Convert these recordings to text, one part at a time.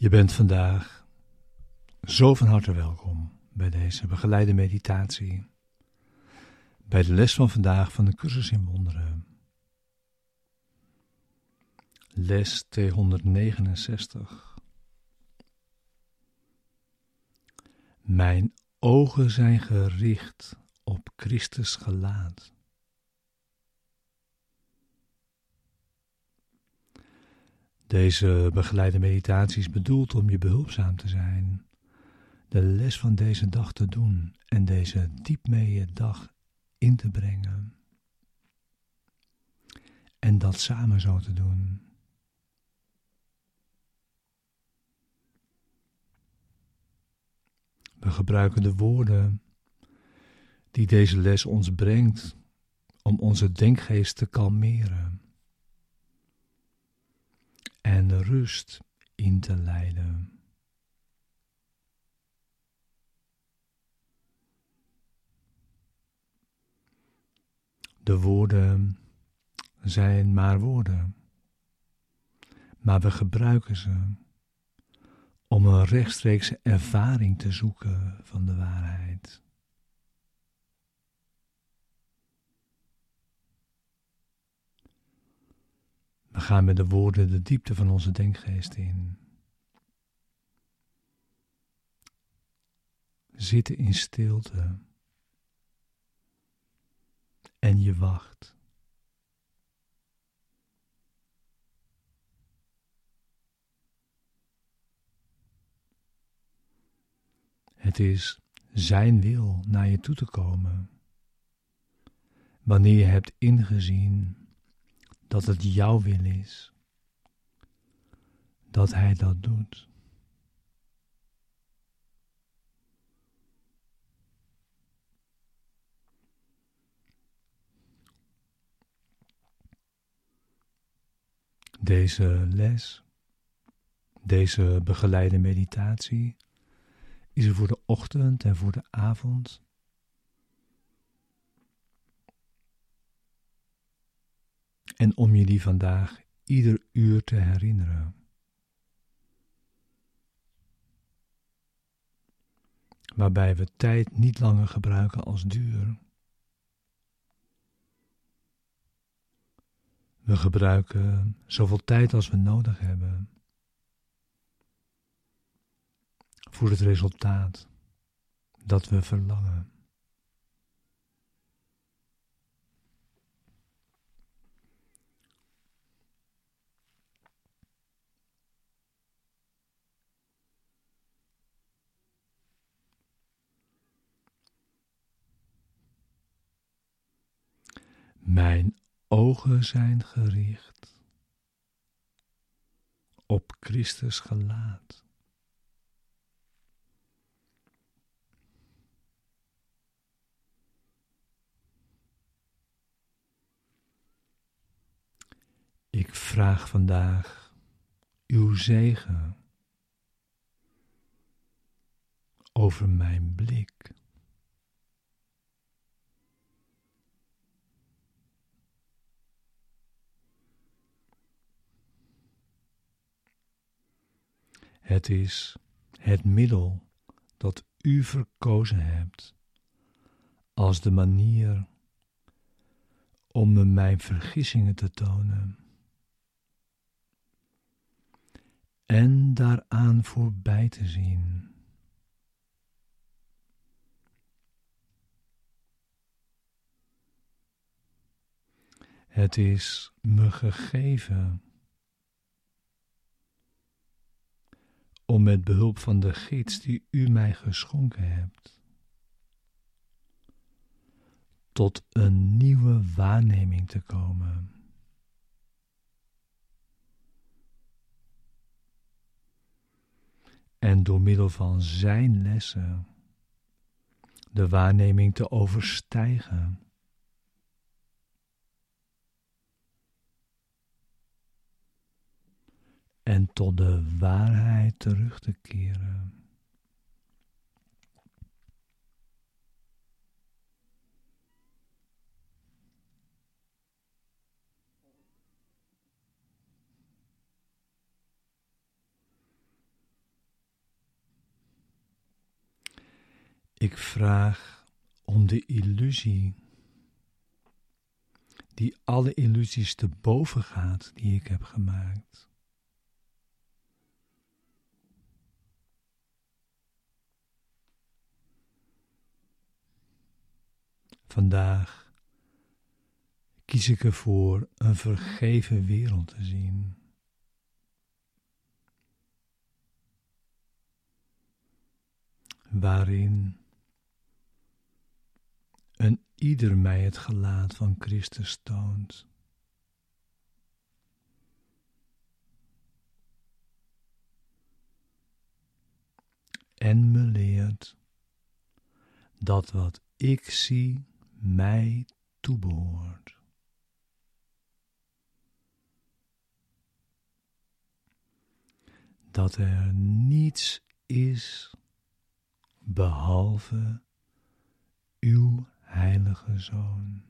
Je bent vandaag zo van harte welkom bij deze begeleide meditatie, bij de les van vandaag van de cursus in wonderen. Les 269. Mijn ogen zijn gericht op Christus gelaat. Deze begeleide meditatie is bedoeld om je behulpzaam te zijn, de les van deze dag te doen en deze diep mee je dag in te brengen. En dat samen zo te doen. We gebruiken de woorden die deze les ons brengt om onze denkgeest te kalmeren en rust in te leiden. De woorden zijn maar woorden, maar we gebruiken ze om een rechtstreekse ervaring te zoeken van de waarheid. Gaan met de woorden de diepte van onze denkgeest in. Zitten in stilte. En je wacht. Het is Zijn wil naar je toe te komen. Wanneer je hebt ingezien dat het jouw wil is, dat Hij dat doet. Deze les, deze begeleide meditatie, is er voor de ochtend en voor de avond en om je die vandaag ieder uur te herinneren. Waarbij we tijd niet langer gebruiken als duur. We gebruiken zoveel tijd als we nodig hebben voor het resultaat dat we verlangen. Mijn ogen zijn gericht op Christus gelaat. Ik vraag vandaag uw zegen over mijn blik. Het is het middel dat u verkozen hebt als de manier om me mijn vergissingen te tonen en daaraan voorbij te zien. Het is me gegeven om met behulp van de gids die u mij geschonken hebt, tot een nieuwe waarneming te komen. En door middel van zijn lessen de waarneming te overstijgen. en tot de waarheid terug te keren. Ik vraag om de illusie die alle illusies te boven gaat die ik heb gemaakt. Vandaag kies ik ervoor een vergeven wereld te zien. Waarin een ieder mij het gelaat van Christus toont. En me leert dat wat ik zie mij toebehoort. Dat er niets is behalve uw heilige Zoon.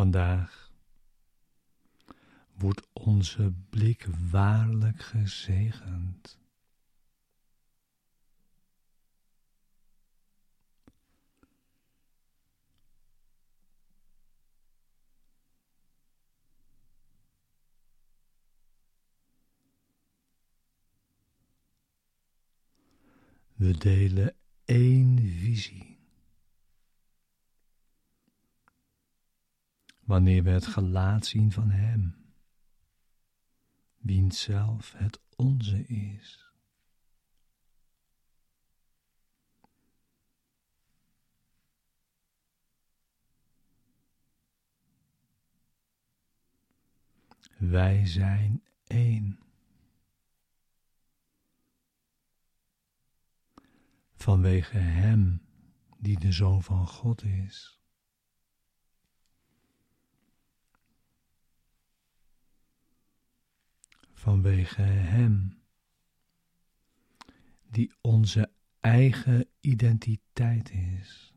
Vandaag wordt onze blik waarlijk gezegend. We delen één visie. Wanneer we het gelaat zien van Hem, wiens zelf het onze is. Wij zijn één. Vanwege Hem die de Zoon van God is. Vanwege Hem, die onze eigen identiteit is.